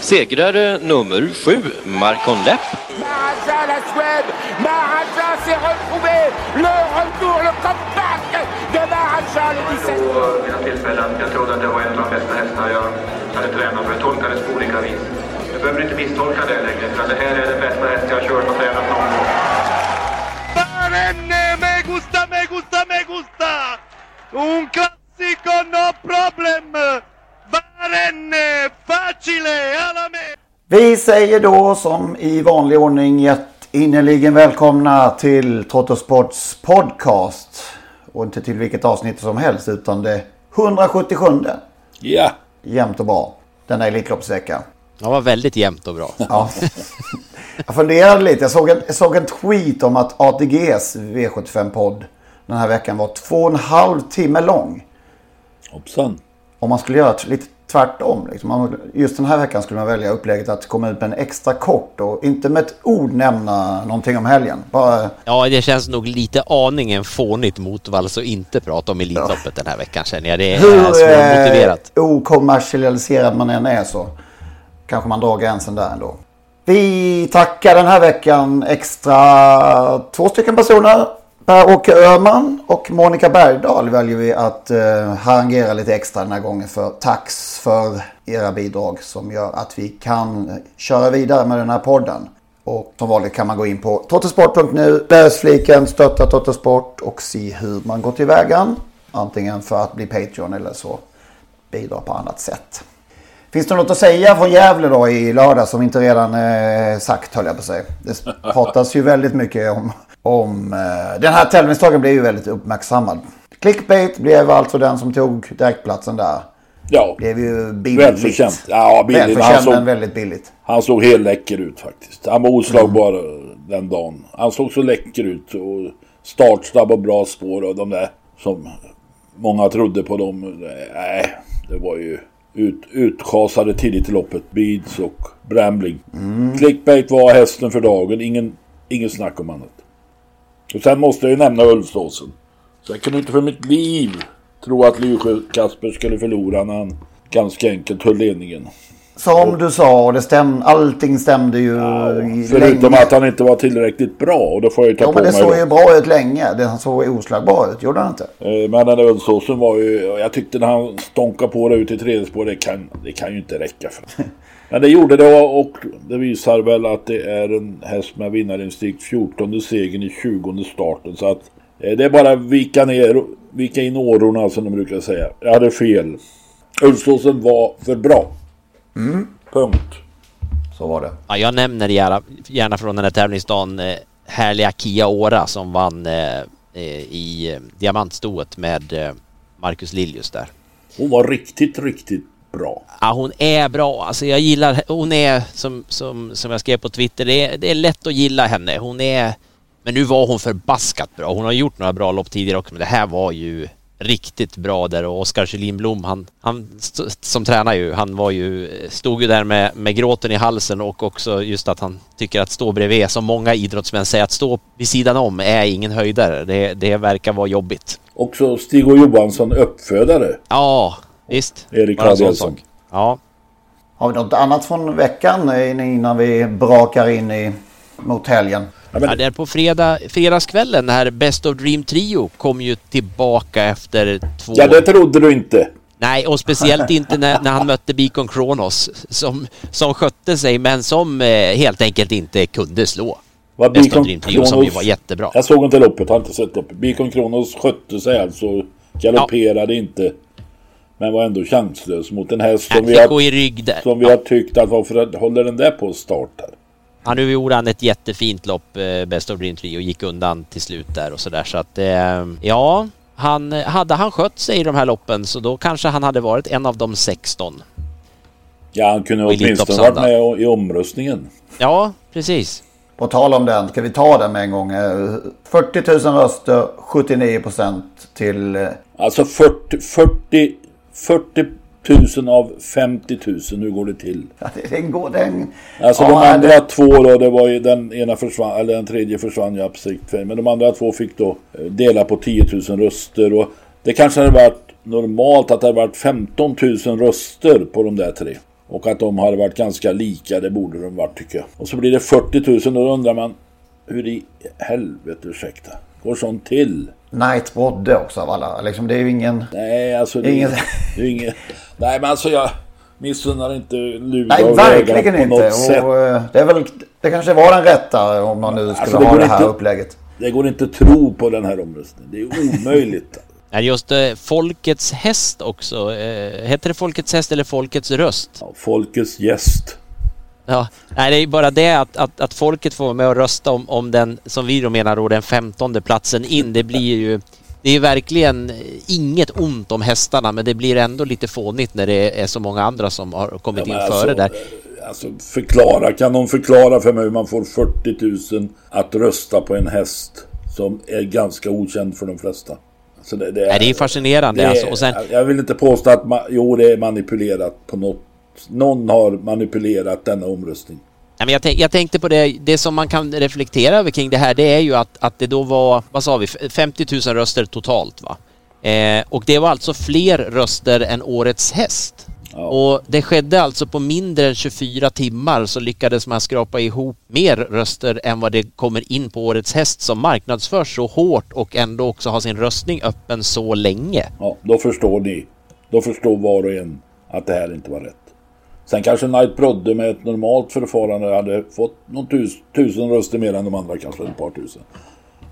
Segrare nummer sju, Marcon Lepp. Maharaja, la Suède. Maharaja s'est retrouvé. Le retour, le comeback de Maharaja, le 17. på mina tillfällen. Jag trodde att det var en av de bästa hästarna jag hade tränat för det tolkades på olika vis. Du behöver inte misstolka det längre för det här är den bästa häst jag har kört och tränat någon gång. Barenne, me gusta, me gusta, me gusta! Un classico, no problem! Barenne, facile, alla me! Vi säger då som i vanlig ordning hjärtinnerligen välkomna till Trottosports podcast. Och inte till vilket avsnitt som helst utan det 177. Ja. Jämnt och bra. Denna Elitloppsvecka. Det var väldigt jämnt och bra. Ja. Jag funderade lite. Jag såg, en, jag såg en tweet om att ATGs V75-podd den här veckan var två och en halv timme lång. Hoppsan. Om man skulle göra t- lite tvärtom. Liksom. Just den här veckan skulle man välja upplägget att komma ut med en extra kort och inte med ett ord nämna någonting om helgen. Bara, Ja, det känns nog lite aningen fånigt motvalls att inte prata om Elitloppet den här veckan känner jag. Det är hur svårmotiverat. eh, okommersialiserad man än är så kanske man drar gränsen där ändå. Vi tackar den här veckan extra två stycken personer. Per-Åke Öhman och Monica Bergdahl väljer vi att eh, harangera lite extra den här gången för tax för era bidrag som gör att vi kan köra vidare med den här podden. Och som vanligt kan man gå in på totosport.nu, läs fliken stötta Totosport och se hur man går tillväga. Antingen för att bli Patreon eller så bidra på annat sätt. Finns det något att säga från Gävle då i lördag som inte redan är sagt höll jag på att säga. Det pratas ju väldigt mycket om, om eh, den här tävlingsdagen blev ju väldigt uppmärksammad. Clickbait blev alltså den som tog direktplatsen där. Ja. Blev ju billigt. Välförtjänt. Ja, billigt. Han Välförtjänt såg, men väldigt billigt. han såg helt läcker ut faktiskt. Han var oslagbar den dagen. Han såg så läcker ut. Och startsnabb och bra spår och de där som många trodde på dem. Nej, det var ju ut, utkasade tidigt i loppet. Beads och Brambling. Clickbait var hästen för dagen. Ingen, ingen snack om annat. Och sen måste jag ju nämna Ulfsåsen. Så jag kunde inte för mitt liv tro att Lysjö Kasper skulle förlora när han ganska enkelt höll ledningen. Som du sa, det stäm, allting stämde ju i Förutom länge. att han inte var tillräckligt bra och då får jag ju ta Ja på men det såg ju bra ut länge. Det han såg oslagbar ut, gjorde han inte? Eh, Men den där ölsåsen var ju, jag tyckte när han stånkade på det ut i tredje spår, det kan, det kan ju inte räcka för. Men det gjorde det och det visar väl att det är en häst med vinnarinstinkt 14 segern i 20 starten. Så att eh, det är bara att vika ner, vika in årorna som de brukar säga. Jag hade fel. Ulfsåsen var för bra. Punkt. Så var det. Ja, jag nämner gärna, gärna från den här tävlingsdagen eh, härliga Kia Ora som vann eh, eh, i diamantstoet med Marcus Liljus där. Hon var riktigt, riktigt bra. Ja, hon är bra. Alltså jag gillar, hon är som, som, som jag skrev på Twitter, det är, det är lätt att gilla henne. Hon är, men nu var hon förbaskat bra. Hon har gjort några bra lopp tidigare också, men det här var ju riktigt bra där och Oskar Kjellin Blom, han, han som tränar ju, han var ju, stod ju där med, med gråten i halsen och också just att han tycker att stå bredvid, som många idrottsmän säger, att stå vid sidan om är ingen höjdare. Det, det verkar vara jobbigt. Också Stig och Johansson uppfödare. Ja, visst. Erik Adielsson. Ja. Har vi något annat från veckan eh, innan vi brakar in i, mot helgen? Ja, där på fredag, fredagskvällen, det här Best of Dream Trio kom ju tillbaka efter två... Ja, det trodde du inte. Nej, och speciellt inte när, när han mötte Beacon Kronos som, som skötte sig men som eh, helt enkelt inte kunde slå. Var Best of Beacon Dream Trio som ju Kronos- var jättebra. Jag såg inte loppet, har inte sett loppet. Beacon Kronos skötte sig alltså. Galopperade inte. Men var ändå chanslös mot en häst som vi har, i rygg där. som vi har tyckt att varför håller den där på att starta? Ja, nu gjorde han ett jättefint lopp, eh, Best of Dream Trio, och gick undan till slut där och sådär. Så att, eh, ja, han, hade han skött sig i de här loppen så då kanske han hade varit en av de 16. Ja, han kunde åtminstone varit med i omröstningen. Ja, precis. På tal om den, ska vi ta den med en gång? Eh, 40 000 röster, 79 procent till... eh, Alltså 40, 40, 40 000 av 50 000. Hur går det till? Ja, det- den går... Den, Alltså Ja, de andra det- två då, det var ju den ena försvann, eller den tredje försvann ju för Men de andra två fick då eh, dela på 10 000 röster och det kanske hade varit normalt att det hade varit 15 000 röster på de där tre. Och att de hade varit ganska lika, det borde de varit tycker jag. Och så blir det 40 000, då undrar man hur i helvete, ursäkta, går sånt till? Knight Brodde också av alla. Liksom, det är ju ingen... Nej, alltså det, Ingen- det är ju inget... Nej, men alltså jag missunnar inte Luleå Nej, verkligen på inte. något sätt. Och, eh, det, är väl, det kanske var den rätta om man nu skulle Alltså, det ha det här inte- upplägget. Det går inte att tro på den här omröstningen. Det är omöjligt. Är just eh, Folkets häst också. Eh, heter det Folkets häst eller Folkets röst? Ja, folkets gäst. Ja, nej, det är bara det att, att, att folket får vara med och rösta om, om den, som vi då menar då, den femtonde platsen in. Det blir ju... Det är verkligen inget ont om hästarna men det blir ändå lite fånigt när det är så många andra som har kommit Ja, in men före alltså, där. Alltså förklara, kan någon förklara för mig hur man får 40 000 att rösta på en häst som är ganska okänd för de flesta? Alltså det, det Nej, det är fascinerande det är- alltså. Och sen, Jag vill inte påstå att man, jo det är manipulerat på något. Någon har manipulerat denna omröstning. Jag, tänk, jag tänkte på det, det som man kan reflektera över kring det här det är ju att, att det då var, vad sa vi, 50 000 röster totalt va? Eh, och det var alltså fler röster än årets häst. Och det skedde alltså på mindre än 24 timmar så lyckades man skrapa ihop mer röster än vad det kommer in på årets häst som marknadsförs så hårt och ändå också har sin röstning öppen så länge. Ja, då förstår ni. Då förstår var och en att det här inte var rätt. Sen kanske Knight Brodde med ett normalt förfarande hade fått någon tus, tusen röster mer än de andra, kanske ett par tusen.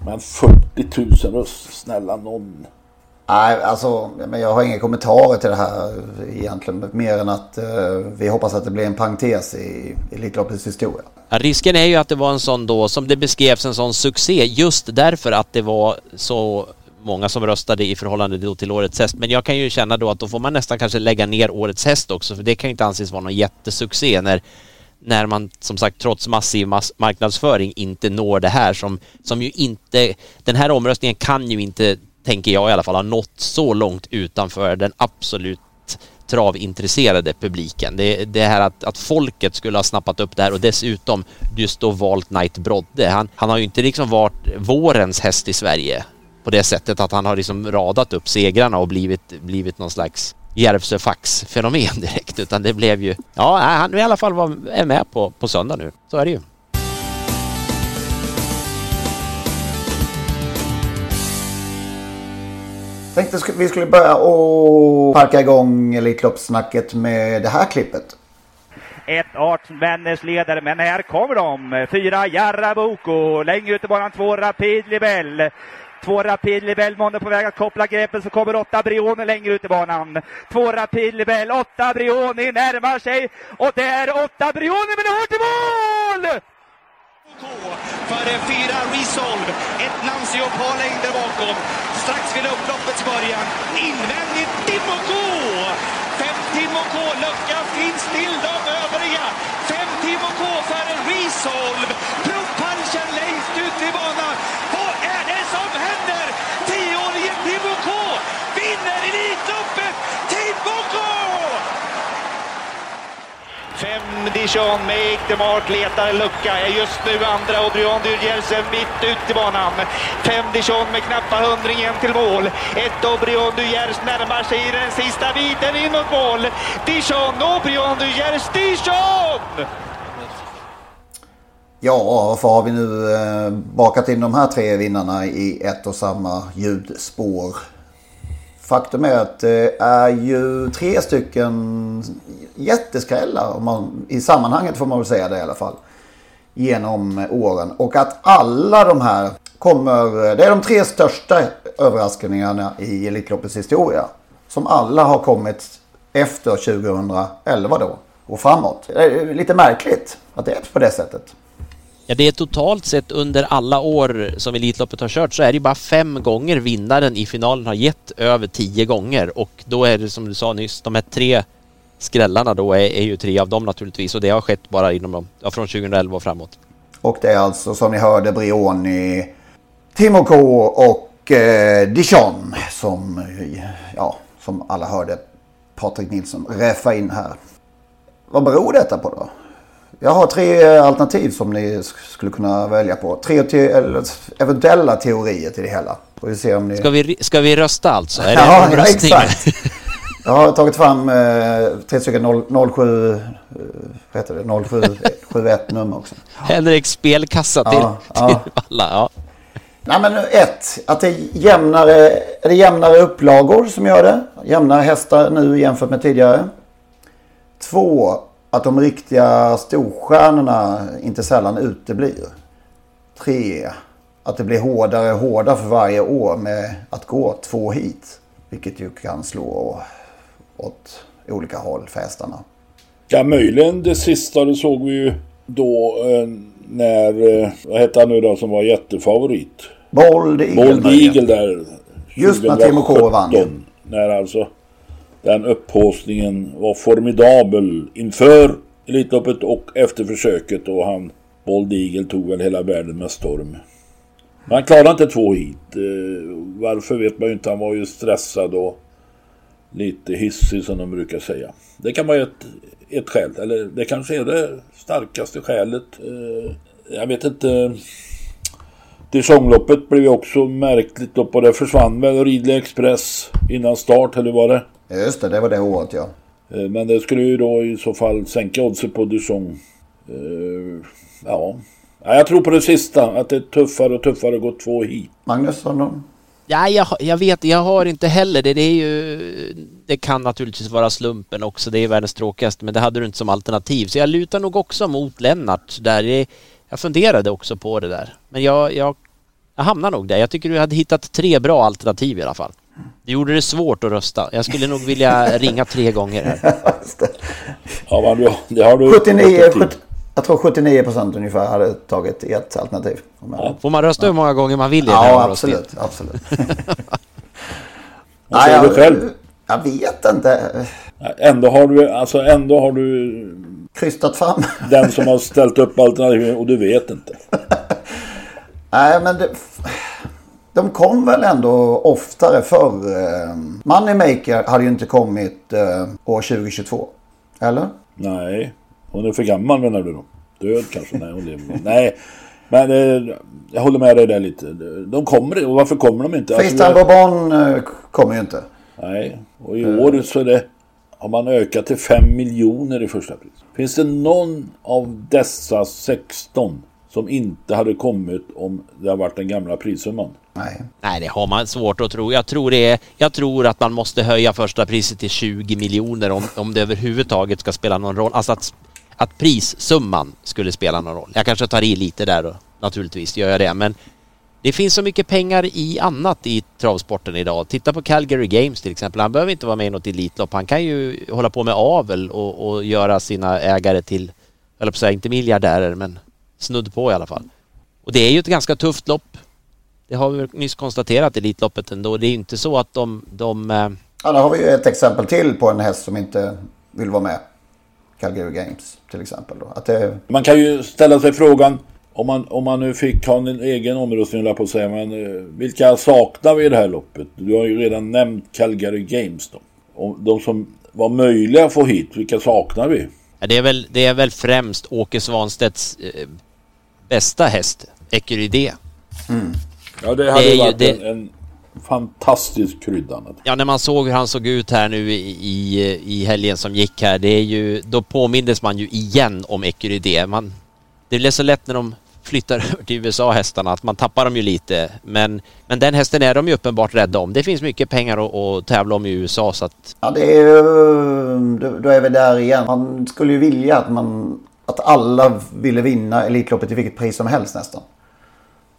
Men 40 000 röster, snälla någon. Nej, alltså, men jag har inga kommentarer till det här egentligen. Mer än att eh, vi hoppas att det blir en parentes i Elitloppets historia. Risken är ju att det var en sån då, som det beskrevs, en sån succé just därför att det var så många som röstade i förhållande då till årets häst. Men jag kan ju känna då att då får man nästan kanske lägga ner årets häst också för det kan ju inte anses vara någon jättesuccé när när man som sagt trots massiv mass marknadsföring inte når det här som, som ju inte, den här omröstningen kan ju inte, tänker jag i alla fall, ha nått så långt utanför den absolut travintresserade publiken. Det, det här att, att folket skulle ha snappat upp det här och dessutom just då valt Knight Brodde. Han, han har ju inte liksom varit vårens häst i Sverige på det sättet att han har liksom radat upp segrarna och blivit, blivit någon slags Järvsöfax-fenomen direkt utan det blev ju... Ja, han i alla fall var, är med på, på söndag nu. Så är det ju. Tänkte vi skulle börja och parka igång Elitloppssnacket med det här klippet. Ett Artsvänners ledare, men här kommer de. Fyra Jarra Boko, längre ut i banan två Rapid Libell. Två Rapid Libell, månne på väg att koppla greppet, så kommer åtta Brioni längre ut i banan. Två Rapid Libell, åtta Brioni närmar sig och där åtta Brioni, men det har till mål! Före fyra Resolve, ett Nancy och par längder bakom. Strax vid upploppets början. Invändigt Timoko! Fem Timoko, lucka finns till de övriga. Fem Timoko före Resolve. Provpunchen längst ut i banan. Vad är det som händer? Tioårige Timoko vinner Elitloppet! Timoko! Fem Dijon med Mark letar lucka. Är just nu andra och Brian Dyrjelsen mitt ut i banan. Fem Dijon med knappa hundringen till mål. Ett och Brian Dyrjels närmar sig i den sista biten in mot mål. Dijon och Brian Dyrjels Dijon! Ja, varför har vi nu eh, bakat in de här tre vinnarna i ett och samma ljudspår? Faktum är att det är ju tre stycken jätteskrällar. Om man, I sammanhanget får man väl säga det i alla fall. genom åren. Och att alla de här kommer, det är de tre största överraskningarna i Elitloppets historia. Som alla har kommit efter 2011 då och framåt. Det är lite märkligt att det är på det sättet. Ja, det är totalt sett under alla år som Elitloppet har kört så är det bara fem gånger vinnaren i finalen har gett över tio gånger och då är det som du sa nyss, de här tre skrällarna då är, är ju tre av dem naturligtvis och det har skett bara inom dem, ja, från 2011 och framåt. Och det är alltså som ni hörde Brioni, Timo K och eh, Dijon som, ja, som alla hörde Patrik Nilsson räffa in här. Vad beror detta på då? Jag har tre alternativ som ni skulle kunna välja på. Tre te eventuella teorier till det hela. Får vi se om ni... ska, vi, ska vi rösta alltså? Är ja, ja, exakt. Jag har tagit fram eh, tre stycken 07, eh, vad heter det, 0771 nummer också. Henrik spelkassa till, ja, till ja. alla. Ja. Nej men ett, att det är jämnare, är det jämnare upplagor som gör det. Jämnare hästar nu jämfört med tidigare. Två, att de riktiga storstjärnorna inte sällan uteblir. Tre, att det blir hårdare och hårdare för varje år med att gå två hit. Vilket ju kan slå åt olika håll för hästarna. Ja, möjligen det sista det såg vi ju då eh, när, eh, vad hette han nu då som var jättefavorit? Bold Eagle. Bold Eagle där. Just när Timo K vann. När alltså den upphåsningen var formidabel inför Elitloppet och efter försöket och han Bold Eagle tog väl hela världen med storm. Men han klarade inte två hit. Eh, varför vet man ju inte. Han var ju stressad och lite hissig som de brukar säga. Det kan vara ett, ett skäl. Eller det kanske är det starkaste skälet. Eh, jag vet inte. Dijonloppet blev ju också märkligt upp och det försvann väl Ridley Express innan start eller var det? Just det, det var det året ja. Eh, men det skulle ju då i så fall sänka oddset på Dijon. Eh, ja. ja, jag tror på det sista. Att det är tuffare och tuffare att gå två hit. Magnus, har någon? Ja, jag, jag vet, jag har inte heller det. Det är ju... Det kan naturligtvis vara slumpen också. Det är världens tråkigaste, men det hade du inte som alternativ. Så jag lutar nog också mot Lennart där. Jag funderade också på det där. Men jag, jag, jag hamnar nog där. Jag tycker du hade hittat tre bra alternativ i alla fall. Det gjorde det svårt att rösta. Jag skulle nog vilja ringa tre gånger här. ja, men det har du 79, 70, jag tror 79 procent ungefär hade tagit ett alternativ. Ja, får man rösta hur många gånger man vill? Ja, absolut. absolut. Vad säger du själv? Jag vet inte. Ändå har du, alltså ändå har du... Krystat fram. den som har ställt upp alternativen och du vet inte. Nej, men det, de kom väl ändå oftare förr. Eh, Moneymaker hade ju inte kommit eh, år 2022. Eller? Nej. Hon är för gammal menar du då? Död kanske? Nej, hon lever. Nej. Men eh, jag håller med dig där lite. De kommer och varför kommer de inte? Tristan alltså, Bourbon eh, kommer ju inte. Nej, och i år så är det, har man ökat till 5 miljoner i första pris. Finns det någon av dessa 16 som inte hade kommit om det har varit den gamla prissumman? Nej. Nej, det har man svårt att tro. Jag tror, det är, jag tror att man måste höja första priset till 20 miljoner om, om det överhuvudtaget ska spela någon roll. Alltså att att prissumman skulle spela någon roll. Jag kanske tar i lite där då, naturligtvis gör jag det, men det finns så mycket pengar i annat i travsporten idag. Titta på Calgary Games till exempel. Han behöver inte vara med i något Elitlopp. Han kan ju hålla på med avel och, och göra sina ägare till, eller på säga inte miljardärer, men snudd på i alla fall. Och det är ju ett ganska tufft lopp. Det har vi nyss konstaterat Elitloppet ändå. Det är inte så att de... de eh, Ja, då har vi ju ett exempel till på en häst som inte vill vara med. Calgary Games till exempel. Då. Att det... Man kan ju ställa sig frågan om man, om man nu fick ha en egen omröstning på säga, men eh, vilka saknar vi i det här loppet? Du har ju redan nämnt Calgary Games då. Och de som var möjliga att få hit, vilka saknar vi? Ja, det, är väl, det är väl främst Åke Svanstedts eh, bästa häst, Ecurydé. Mm. Ja, det hade det varit ju, en, en fantastisk krydda. Ja, när man såg hur han såg ut här nu i, i, i helgen som gick här, det är ju, då påmindes man ju igen om Ecurydé. Man, det är så lätt när de flyttar över till USA hästarna att man tappar dem ju lite. Men, men den hästen är de ju uppenbart rädda om. Det finns mycket pengar att, att tävla om i USA så att... Ja, det är ju... Då är vi där igen. Man skulle ju vilja att man att alla ville vinna Elitloppet till vilket pris som helst nästan.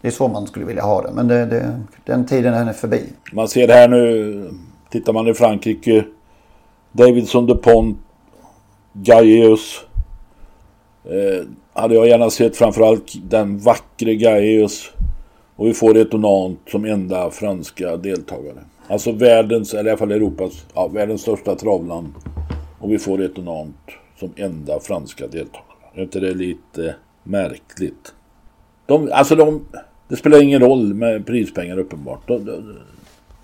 Det är så man skulle vilja ha det. Men det, det, den tiden är förbi. Man ser här nu, tittar man i Frankrike, Davidson DuPont, Gaeus. Eh, hade jag gärna sett framförallt den vackre Gaeus. Och vi får Etonant som enda franska deltagare. Alltså världens, eller i alla fall Europas, ja, världens största travland. Och vi får Etonant som enda franska deltagare. Är inte det lite märkligt? De, alltså de, det spelar ingen roll med prispengar uppenbart.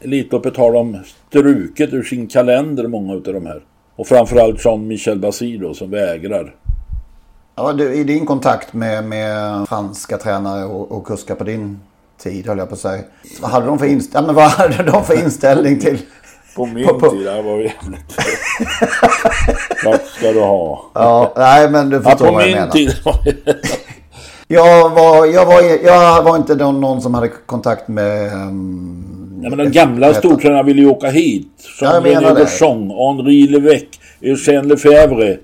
Elitloppet har de struket ur sin kalender, många av de här. Och framförallt Jean-Michel Basir då, som vägrar. Ja, du, I din kontakt med, med franska tränare och, och kuskar på din tid, höll jag på att säga. Vad hade de för, inst ja, men vad hade de för inställning till... På min på, på... tid, det var jävligt... vad ska du ha? Ja, nej men du förstår ja, vad jag menar. Tid jag var, jag, var, jag var inte någon som hade kontakt med... Um, ja, men de gamla stortränarna ville ju åka hit. Som René Gauchon, Henri Levesque, Eugène Lefebvre.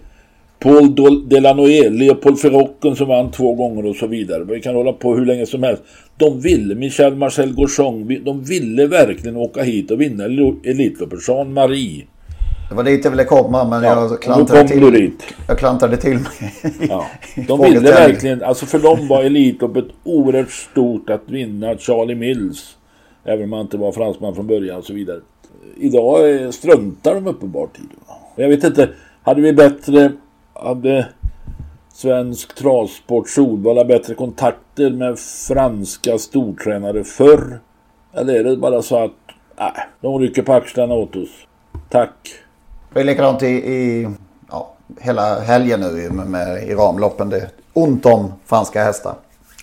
Paul Delanoë, Leopold Ferrocken som vann två gånger och så vidare. Vi kan hålla på hur länge som helst. De ville, Michel Marcel Gauchon, de ville verkligen åka hit och vinna Elitloppet. Jean-Marie. Det var dit jag ville komma men ja, jag, klantade till, dit. jag klantade till mig. Ja. De ville verkligen, alltså för dem var Elitloppet oerhört stort att vinna Charlie Mills. Även om han inte var fransman från början och så vidare. Idag struntar de uppenbart i det. Jag vet inte, hade vi bättre, hade svensk travsport Solvalla bättre kontakter med franska stortränare förr? Eller är det bara så att, nej, de rycker på axlarna åt oss. Tack. Det är likadant i, i ja, hela helgen nu med, med, i ramloppen. Det är ont om franska hästar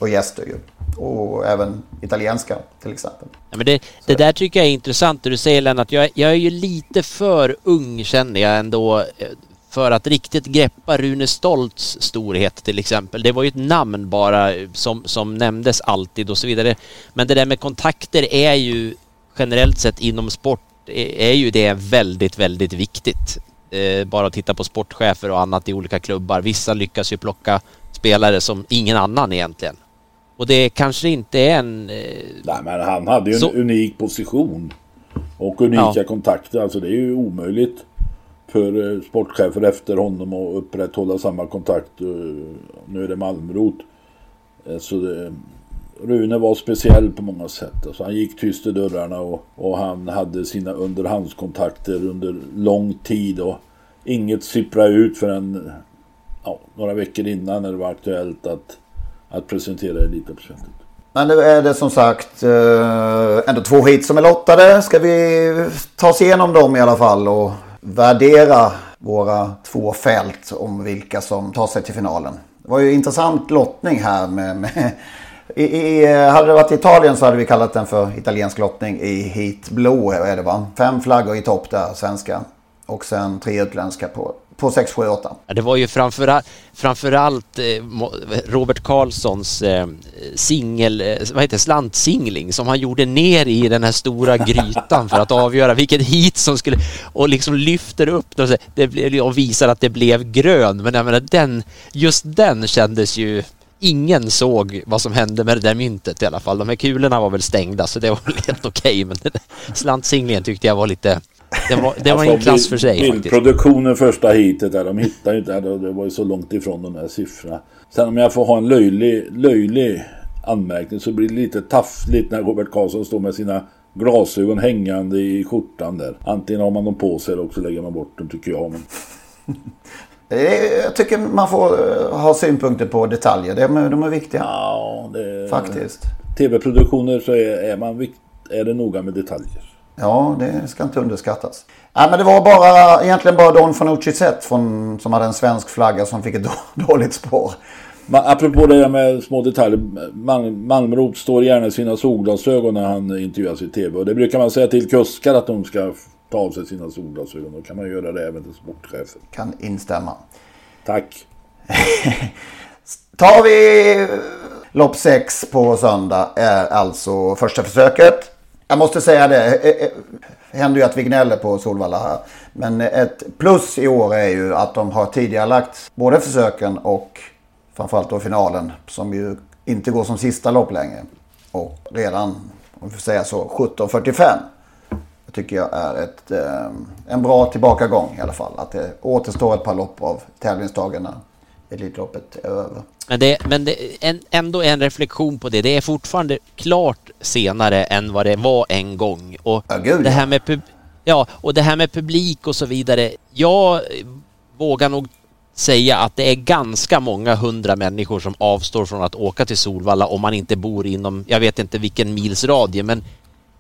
och gäster ju. Och även italienska till exempel. Ja, men det, det där tycker jag är intressant det du säger Lennart. Jag, jag är ju lite för ung känner jag ändå eh, för att riktigt greppa Rune Stolts storhet till exempel. Det var ju ett namn bara som, som nämndes alltid och så vidare. Men det där med kontakter är ju generellt sett inom sport är ju det väldigt, väldigt viktigt. Eh, bara att titta på sportchefer och annat i olika klubbar. Vissa lyckas ju plocka spelare som ingen annan egentligen. Och det kanske inte är en... Eh, Nej men han hade ju så... en unik position. Och unika ja. kontakter. Alltså det är ju omöjligt för eh, sportchefer efter honom att upprätthålla samma kontakt. Nu är det Malmrot. Så det, Rune var speciell på många sätt. Alltså han gick tyst i dörrarna och, och han hade sina underhandskontakter under lång tid och inget sipprade ut förrän ja, några veckor innan när det var aktuellt att, att presentera Elitloppsfältet. Men nu är det som sagt eh, ändå två hit som är lottade. Ska vi ta oss igenom dem i alla fall och värdera våra två fält om vilka som tar sig till finalen. Det var ju intressant lottning här med, med i, i, hade det varit Italien så hade vi kallat den för italiensk lottning i Heat Blue är det va? Fem flaggor i topp där, svenska. Och sen tre utländska på, på 6, 7, 8. Ja, det var ju framförallt, framförallt eh, Robert Karlssons eh, singel, eh, vad heter slantsingling som han gjorde ner i den här stora grytan för att avgöra vilket hit som skulle och liksom lyfter upp det och visar att det blev grön. Men jag menar den, just den kändes ju ingen såg vad som hände med det där myntet i alla fall. De här kulorna var väl stängda så det var helt okej. Men slantsinglingen tyckte jag var lite... Det var, det var alltså, en klass för sig Bildproduktionen första hitet där, de hittade ju inte, det var ju så långt ifrån de här siffrorna. Sen om jag får ha en löjlig, löjlig anmärkning så blir det lite taffligt när Robert Karlsson står med sina glasögon hängande i skjortan där. Antingen har man dem på sig eller också lägger man bort dem tycker jag. Men... Jag tycker man får eh, ha synpunkter på detaljer. De är, de är viktiga. Ja, det... Faktiskt. Tv-produktioner så är, är, man, är det noga med detaljer. Ja, det ska inte underskattas. Nej, men det var bara, egentligen bara Don Fanucci sett från, som hade en svensk flagga som fick ett dåligt spår. Men apropå det där med små detaljer. Malm, Malmrot står gärna i sina solglasögon när han intervjuas i tv. Och det brukar man säga till kuskar att de ska ta av sig sina solglasögon. Då kan man göra det även till sportchefen. Kan instämma. Tack. Tar vi lopp 6 på söndag är alltså första försöket. Jag måste säga det. Eh, eh, Det händer ju att vi gnäller på Solvalla här. Men ett plus i år är ju att de har tidigare lagt både försöken och framförallt då finalen. Som ju inte går som sista lopp längre. Och redan, om vi får säga så, 17.45. Tycker jag är ett, eh, en bra tillbakagång i alla fall. Att det återstår ett par lopp av tävlingsdagarna. Elitloppet är över. Men, det, men det, en, ändå en reflektion på det. Det är fortfarande klart senare än vad det var en gång. Och Ja, gud, det ja. här med pub- Ja, och det här med publik och så vidare. Jag vågar nog säga att det är ganska många hundra människor som avstår från att åka till Solvalla om man inte bor inom, jag vet inte vilken mils radie, men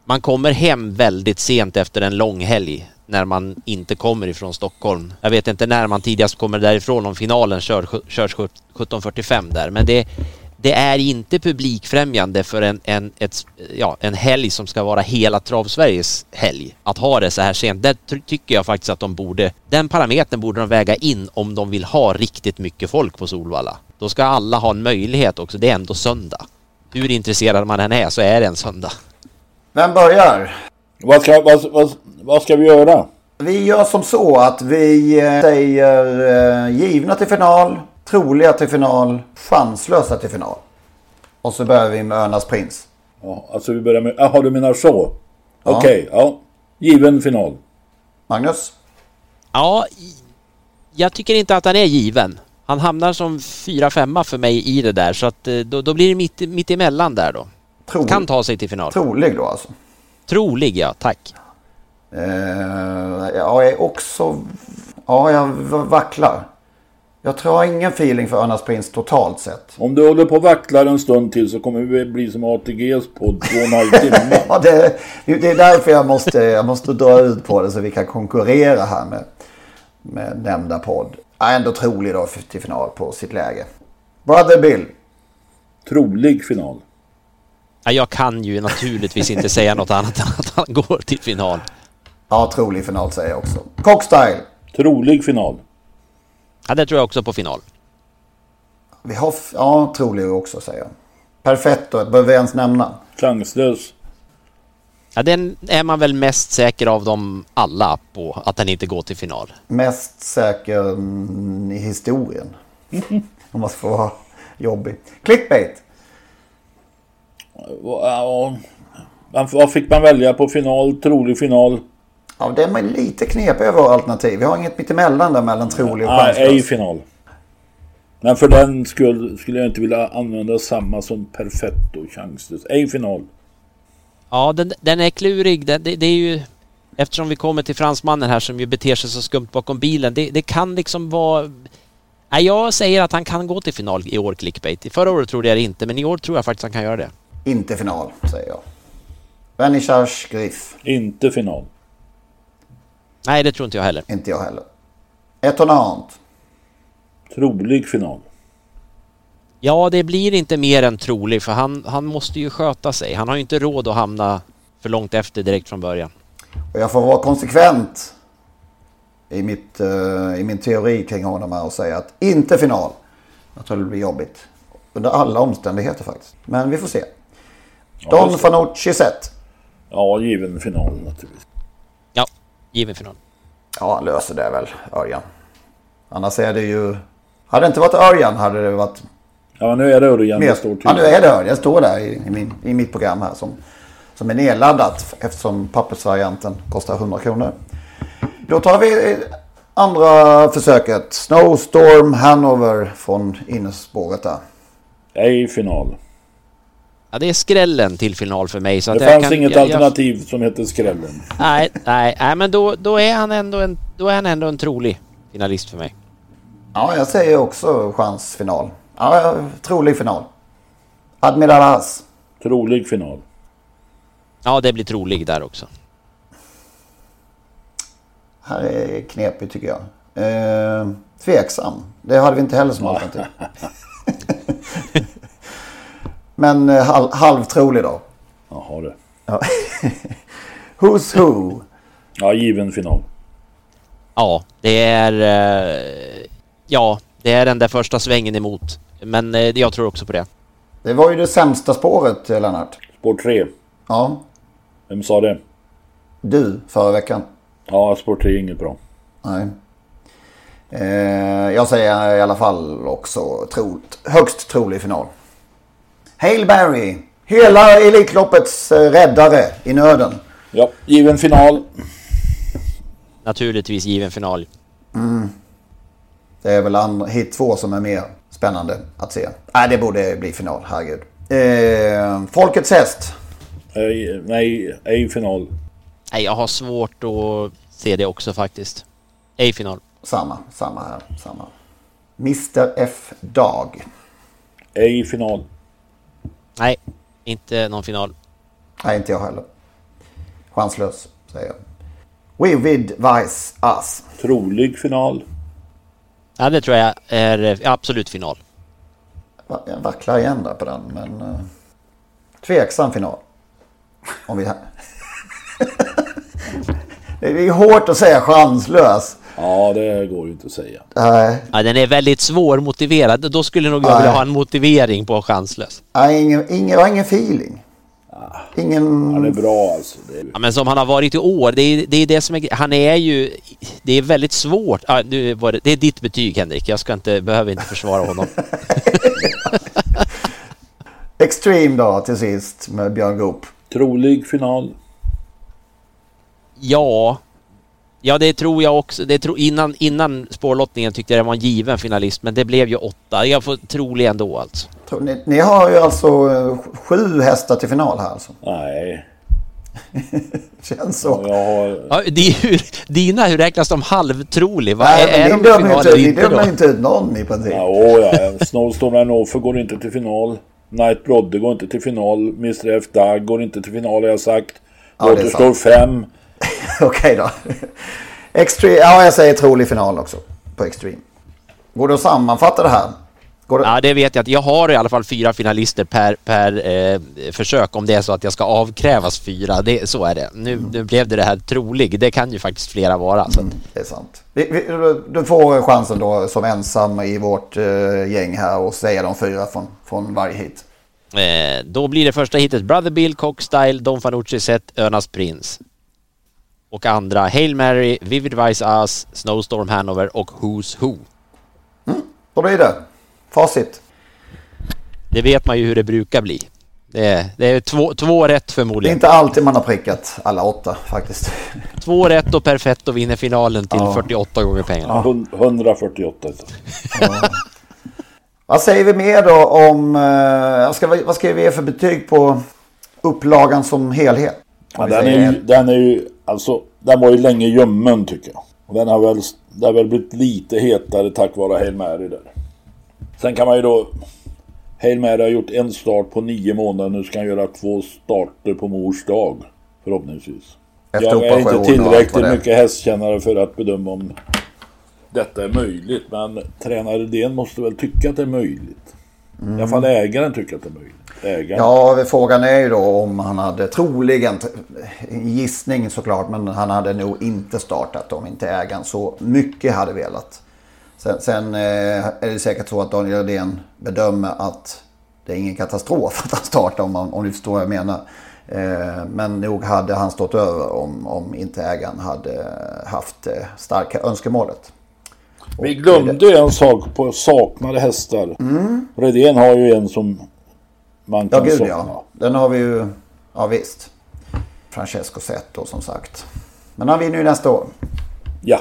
man kommer hem väldigt sent efter en lång helg när man inte kommer ifrån Stockholm. Jag vet inte när man tidigast kommer därifrån om finalen kör, körs 17.45 där, men det, det är inte publikfrämjande för en, en, ett, ja, en helg som ska vara hela Travsveriges helg. Att ha det så här sent, där ty- tycker jag faktiskt att de borde, den parametern borde de väga in om de vill ha riktigt mycket folk på Solvalla. Då ska alla ha en möjlighet också, det är ändå söndag. Hur intresserad man än är så är det en söndag. Vem börjar? Vad ska, vad, vad, vad ska vi göra? Vi gör som så att vi eh, säger eh, givna till final, troliga till final, chanslösa till final. Och så börjar vi med Örnas prins. Ja, alltså vi börjar med... Jaha, du menar så? Ja. Okej, ja. Given final. Magnus? Ja, jag tycker inte att han är given. Han hamnar som fyra femma för mig i det där så att eh, då, då blir det mitt, mitt emellan där då. Tro, Kan ta sig till final. trolig då alltså. Trolig ja, tack. Eh, jag är också... Ja, jag vacklar. Jag tror jag har ingen feeling för Örnas prins totalt sett. Om du håller på och vacklar en stund till så kommer vi bli som ATGs podd två och en halv timme. Ja, det, det är därför jag måste, jag måste dra ut på det så vi kan konkurrera här med, med nämnda podd. Är ändå trolig då till final på sitt läge. Brother Bill. Trolig final. Ja, jag kan ju naturligtvis inte säga något annat än att han går till final. Ja, trolig final säger jag också. Cockstyle. Trolig final. Ja, det tror jag också på final. Vi har, ja, trolig också säger jag. Perfetto, behöver vi ens nämna. Chanslös. Ja, den är man väl mest säker av dem alla på att den inte går till final. Mest säker mm, i historien. Om man ska få vara jobbig. Clickbait. Ja, man- vad fick man välja på final? Trolig final? Ja, det är lite knepig över alternativ. Vi har inget mittemellan där mellan trolig och Nej, ej chanslös. final. Men för den skull skulle jag inte vilja använda samma som perfetto och chanslös. Ej final. Ja, den, den är klurig. Den, det, det är ju... Eftersom vi kommer till fransmannen här som ju beter sig så skumt bakom bilen. Det, det kan liksom vara... Nej, jag säger att han kan gå till final i år, clickbait. Förra året trodde jag det inte, men i år tror jag faktiskt han kan göra det. Inte final, säger jag. Vernissage Griff. Inte final. Nej, det tror inte jag heller. Inte jag heller. Etonant. Trolig final. Ja, det blir inte mer än trolig för han, han måste ju sköta sig. Han har ju inte råd att hamna för långt efter direkt från början. Och jag får vara konsekvent i, mitt, eh, i min teori kring honom här och säga att inte final. Jag tror det blir jobbigt. Under alla omständigheter faktiskt. Men vi får se. Don det. Fanucci sett. Ja, given final naturligtvis. Ja, given final. Ja, han löser det väl, Örjan. Annars är det ju... Hade det inte varit Örjan hade det varit... Ja, nu är det Örjan mer... det står till. Ja, nu är det Örjan. Det står där i, i, min, i mitt program här som, som är nedladdat eftersom pappersvarianten kostar 100 kronor. Då tar vi andra försöket. Snowstorm Hanover från innerspåret där. Ej final. Ja, det är skrällen till final för mig. Så Det att jag fanns kan, inget jag, jag, alternativ som hette Skrällen. Nej, nej, nej, men då, då, är han ändå en, då är han ändå en trolig finalist för mig. Ja, jag säger också chansfinal. Ja, trolig final. Admiral Haas. Trolig final. Ja, det blir trolig där också. Här är knepigt tycker jag. Eh, tveksam. Det hade vi inte heller som alternativ. Men eh, halv, halvtrolig då. Jaha du. Ja. Who's who? Ja, given final. Ja, det är... eh, Ja, det är den där första svängen emot. Men eh, jag tror också på det. Det var ju det sämsta spåret, Lennart. Spår 3. Ja. Vem sa det? Du, förra veckan. Ja, spår 3 är inget bra. Nej. Eh, jag säger i alla fall också troligt, högst trolig final. Hail Barry. Hela Elitloppets eh, räddare i nöden. Ja, given final. Naturligtvis given final. Mm. Det är väl andra, hit två som är mer spännande att se. Nej, det borde bli final, herregud. Eh, Folkets häst. Nej, nej, ej final. Nej, jag har svårt att se det också faktiskt. Ej final. Samma, samma här, samma. Mr F Dag. Ej final. Nej, inte någon final. Nej, inte jag heller. Chanslös, säger jag. We vid vice us. Trolig final. Ja, det tror jag är eh, absolut final. Jag vacklar igen där på den, men... Uh, tveksam final. Om vi... det är hårt att säga chanslös. Ja, det går ju inte att säga. Nej. Ja, den är väldigt svårmotiverad. Då skulle nog jag vilja ha en motivering på chanslös. Nej, ingen, ingen, ingen feeling. Ingen... Han är bra alltså. Är... Ja, men som han har varit i år, det är det, är det som är Han är ju... Det är väldigt svårt. Ja, nu var det, det är ditt betyg Henrik. Jag ska inte, behöver inte försvara honom. Extreme då till sist med Björn Goop. Trolig final. Ja. Ja, det tror jag också. Det tro, innan, innan spårlottningen tyckte jag det var en given finalist, men det blev ju åtta. Jag får trolig ändå alltså. Ni, ni har ju alltså eh, sju hästar till final här alltså? Nej. Känns så. Ja, har... ja, det är ju, dina, hur räknas de halvtrolig? Vad Nej, är, är de de i final final eller inte Ni dömer då? inte ut någon i princip. Ja, åh, ja. Snowstorm and Offer går inte till final. Night Brodde går inte till final. Mr F Dag går inte till final har jag sagt. Ja, återstår sant. fem. Okej då. Extreme, ja jag säger trolig final också på Extreme. Går det att sammanfatta det här? Det... Ja, det vet jag att jag har i alla fall fyra finalister per, per eh, försök om det är så att jag ska avkrävas fyra. Det, så är det. Nu, nu blev det det här trolig. Det kan ju faktiskt flera vara. Så. att- Det är sant. Vi, vi, du får chansen då som ensam i vårt eh, gäng här och säga de fyra från, från varje hit. Eh, då blir det första hitet Brother Bill, Cockstyle, Don Fanucci Set, Önas Prins. Och andra Hail Mary, Vivid Vice Us, Snowstorm Hanover och Who's Who. Då blir det. Facit. Det vet man ju hur det brukar bli. Det är, det är två, två rätt Det är förmodligen. inte alltid man har prickat alla åtta faktiskt. Två rätt och Perfetto vinner finalen till Ja. 48 gånger pengarna. Hun- 148. Vad säger vi mer då om... Eh, vad, ska vi, vad ska vi ge för betyg på upplagan som helhet? Ja, den, är ju, den är ju, alltså, den var ju länge ljummen tycker jag. Och den har väl, det har väl blivit lite hetare tack vare Hail Mary där. Sen kan man ju då... Hail Mary har gjort en start på nio månader. Nu ska han göra två starter på mors dag. Förhoppningsvis. Efter jag är inte tillräckligt mycket hästkännare för att bedöma om detta är möjligt. Men tränare Den måste väl tycka att det är möjligt. I alla fall ägaren tycker att det är möjligt. Ägaren. Ja, frågan är ju då om han hade troligen, en gissning såklart, men han hade nog inte startat om inte ägaren så mycket hade velat. Sen, sen eh, är det säkert så att Daniel Redén bedömer att det är ingen katastrof att han startar om, man, om du förstår vad jag menar. Eh, men nog hade han stått över om, om inte ägaren hade haft det starka önskemålet. Vi glömde en sak på saknade hästar. Redén har ju en som man Mm. Ja, kan gud ja. Den har vi ju, ja visst. Francesco Zetto som sagt. Men han vinner ju nästa år. Ja.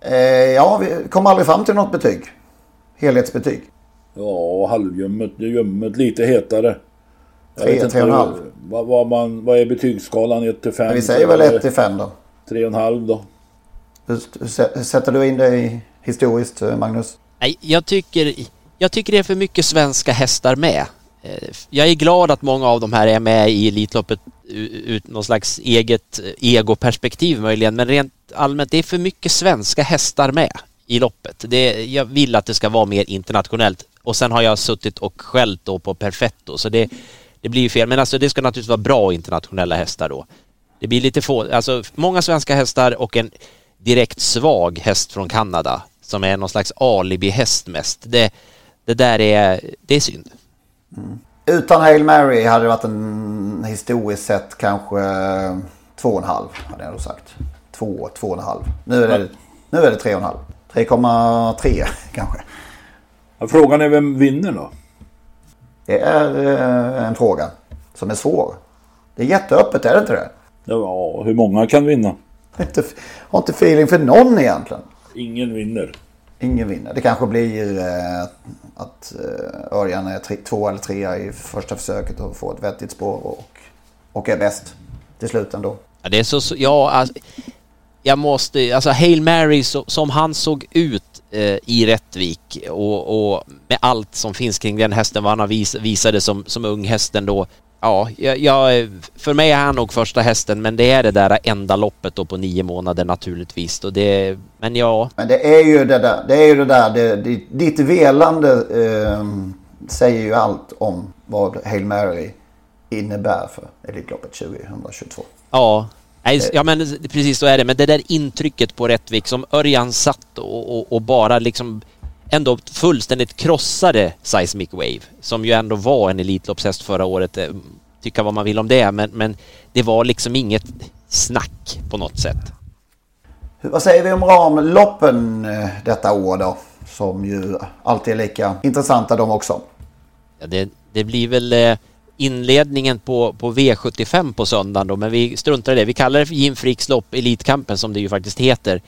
Eh, ja, vi kom aldrig fram till något betyg. Helhetsbetyg. Ja, halvljummet, lite hetare. Jag Tre, vet inte tre och en halv. Vad, vad, man, vad är betygsskalan 1 till 5? Men vi säger väl 1 till 5 då. 3,5 då. Hur, hur sä- hur sätter du in det i historiskt, eh, Magnus? Nej, jag tycker, jag tycker det är för mycket svenska hästar med. Eh, jag är glad att många av de här är med i Elitloppet ut någon slags eget eh, egoperspektiv möjligen, men rent allmänt, det är för mycket svenska hästar med i loppet. Det, jag vill att det ska vara mer internationellt. Och sen har jag suttit och skällt då på Perfetto, så det, det blir ju fel. Men alltså det ska naturligtvis vara bra internationella hästar då. Det blir lite få, alltså många svenska hästar och en direkt svag häst från Kanada som är någon slags alibi-häst mest. Det, det där är, det är synd. Utan Hail Mary hade det varit en historiskt sett kanske två och en halv hade jag nog sagt. Två, två och en halv. Nu är det, nu är det tre och en halv. 3,3 kanske. Frågan är vem vinner då? Det är eh, en fråga som är svår. Det är jätteöppet, är det inte det? Ja, hur många kan vinna? Jag har inte feeling för någon egentligen. Ingen vinner. Ingen vinner. Det kanske blir eh, att eh, Örjan är tre, två eller trea i första försöket och får ett vettigt spår och, och är bäst till slut ändå. Ja, det är så, så ja, alltså, jag måste, alltså Hail Mary så, som han såg ut eh, i Rättvik och, och, med allt som finns kring den hästen, vad han vis, visade som, som ung hästen då. Ja, jag, för mig är han nog första hästen men det är det där enda loppet då på nio månader naturligtvis. Och det, men ja. Men det är ju det där, det är ju det där, det, det, ditt velande eh, säger ju allt om vad Hail Mary innebär för Elitloppet 2022. Ja, ja men precis så är det. Men det där intrycket på Rättvik som Örjan satt och, och, och, bara liksom ändå fullständigt krossade Seismic Wave som ju ändå var en Elitloppshäst förra året. Eh, tycka vad man vill om det men, men det var liksom inget snack på något sätt. Vad säger vi om ramloppen eh, detta år då? Som ju alltid är lika intressanta de också. Ja, det, det blir väl eh, inledningen på, på V75 på söndagen då, men vi struntar i det. Vi kallar det för Jim Fricks lopp, Elitkampen som det ju faktiskt heter.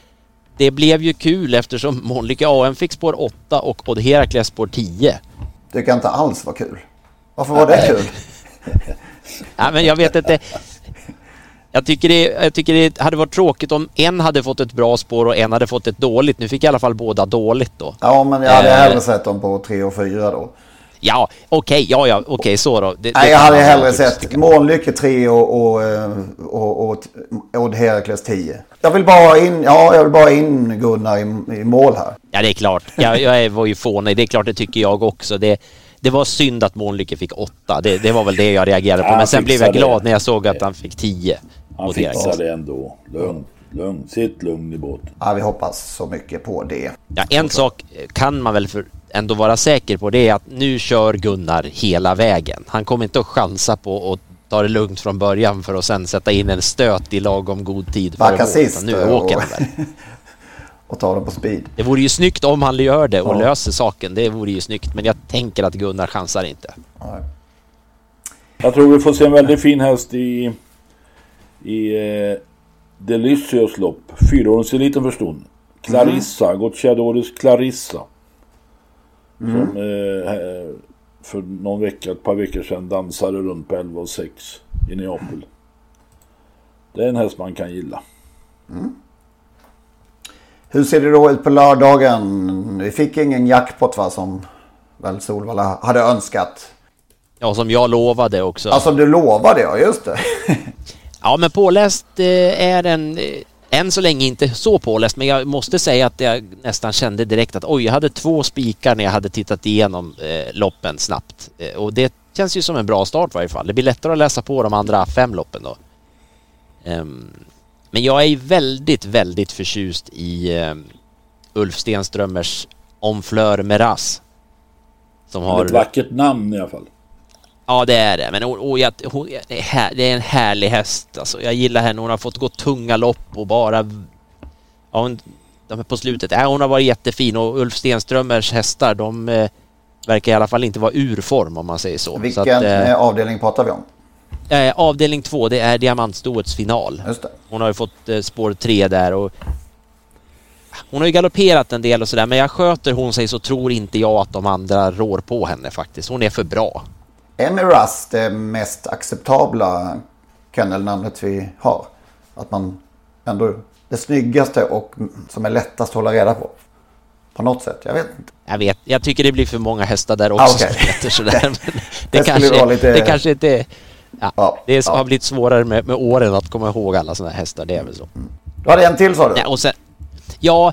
Det blev ju kul eftersom Månlykke AM fick spår 8 och Odd Herakles spår 10. Tycker jag inte alls var kul. Varför var det kul? ja, men jag vet inte. Jag tycker, det, jag tycker det hade varit tråkigt om en hade fått ett bra spår och en hade fått ett dåligt. Nu fick i alla fall båda dåligt då. Ja, men jag hade hellre sett dem på 3 och 4 då. Ja, okej, okay, ja, ja, okej, okay, så då. Det, Nej, jag hade hellre sett Månlycke 3 och, och, och, och, och Herakles 10. Jag vill bara in, ja, jag vill bara in Gunnar i, i mål här. Ja, det är klart. Jag, jag var ju fånig. Det är klart, det tycker jag också. Det, det var synd att Månlycke fick 8. Det, det var väl det jag reagerade på. Men sen blev jag glad när jag såg att han fick 10. Han fixade det ändå. Lugn. Lugn. Sitt lugn i båten. Ja, vi hoppas så mycket på det. Ja, en sak kan man väl för ändå vara säker på det är att nu kör Gunnar hela vägen. Han kommer inte att chansa på att ta det lugnt från början för att sen sätta in en stöt i lagom god tid. Backa sist. Nu åker han väl. och ta den på speed. Det vore ju snyggt om han gör det och ja. löser saken. Det vore ju snyggt. Men jag tänker att Gunnar chansar inte. Nej. Jag tror vi får se en väldigt fin häst i, i eh, Delicious lopp. Fyraåringseliten för stund. Clarissa, mm. Gocciadores Clarissa. Mm. Som eh, för någon vecka, ett par veckor sedan dansade runt på 11 och 6 i Neapel. Det är en häst man kan gilla. Mm. Hur ser det då ut på lördagen? Vi fick ingen jackpot va som väl Solvalla hade önskat. Ja, som jag lovade också. Ja, som du lovade ja, just det. ja, men påläst eh, är den eh, än så länge inte så påläst, men jag måste säga att jag nästan kände direkt att oj, jag hade två spikar när jag hade tittat igenom eh, loppen snabbt. Eh, och det känns ju som en bra start i varje fall. Det blir lättare att läsa på de andra fem loppen då. Um, men jag är väldigt, väldigt förtjust i um, Ulf Stenströmers Omfleur Meras. Som har... Ett vackert namn i alla fall. Ja det är det, men och, och jag, hon, det, är här, det, är en härlig häst alltså. Jag gillar henne, hon har fått gå tunga lopp och bara... Ja, hon, de är på slutet, ja, hon har varit jättefin och Ulf Stenströmers hästar de eh, verkar i alla fall inte vara ur form om man säger så. Vilken så att, eh, avdelning pratar vi om? Eh, avdelning två, det är diamantstoets final. Just det. Hon har ju fått eh, spår tre där och hon har ju galopperat en del och sådär men jag sköter hon sig så tror inte jag att de andra rår på henne faktiskt. Hon är för bra. Emiras det mest acceptabla kennelnamnet vi har. Att man ändå det snyggaste och som är lättast att hålla reda på. På något sätt, jag vet inte. Jag vet, jag tycker det blir för många hästar där också ah, okay. som heter sådär. Det, det, kanske, lite... det kanske inte Ja, ja, det ja. har blivit svårare med, med åren att komma ihåg alla sådana hästar, det är väl så. Mm. Du hade en till sa du? Ja, och sen, ja,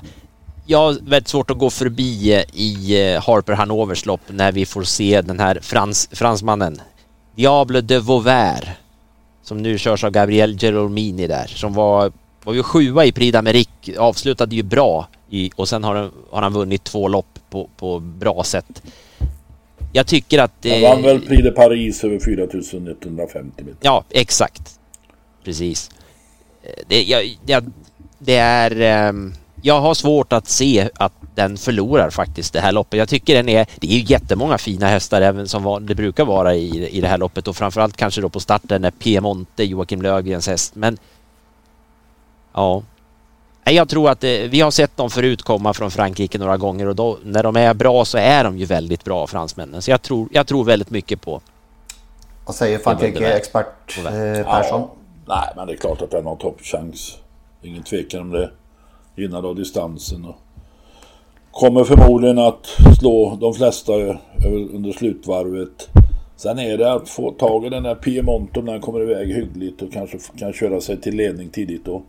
jag har väldigt svårt att gå förbi eh, i eh, Harper Hanovers lopp när vi får se den här frans, fransmannen Diable de Vauvert som nu körs av Gabriel Gerolmini där som var, var ju sjua i Prix d'Amérique, avslutade ju bra i, och sen har, har han vunnit två lopp på, på bra sätt. jag tycker att... Han vann väl Prix de Paris över 4150 meter. Ja, exakt. Precis. Eh, Det, jag, jag, det är... ehm, jag har svårt att se att den förlorar faktiskt det här loppet. Jag tycker den är... Det är ju jättemånga fina hästar även som det brukar vara i, i det här loppet och framförallt kanske då på starten är Piemonte, Joakim Lövgrens häst. Men... Ja. Jag tror att det, vi har sett dem förut komma från Frankrike några gånger och då, när de är bra så är de ju väldigt bra fransmännen. Så jag tror, jag tror väldigt mycket på... Vad säger Frankrike-expert eh, Persson? Nej, men det är klart att den har toppchans. Ingen tvekan om det. Gynnad av distansen och kommer förmodligen att slå de flesta under slutvarvet. Sen är det att få tag i den där Piemonte när den kommer iväg hyggligt och kanske kan köra sig till ledning tidigt då.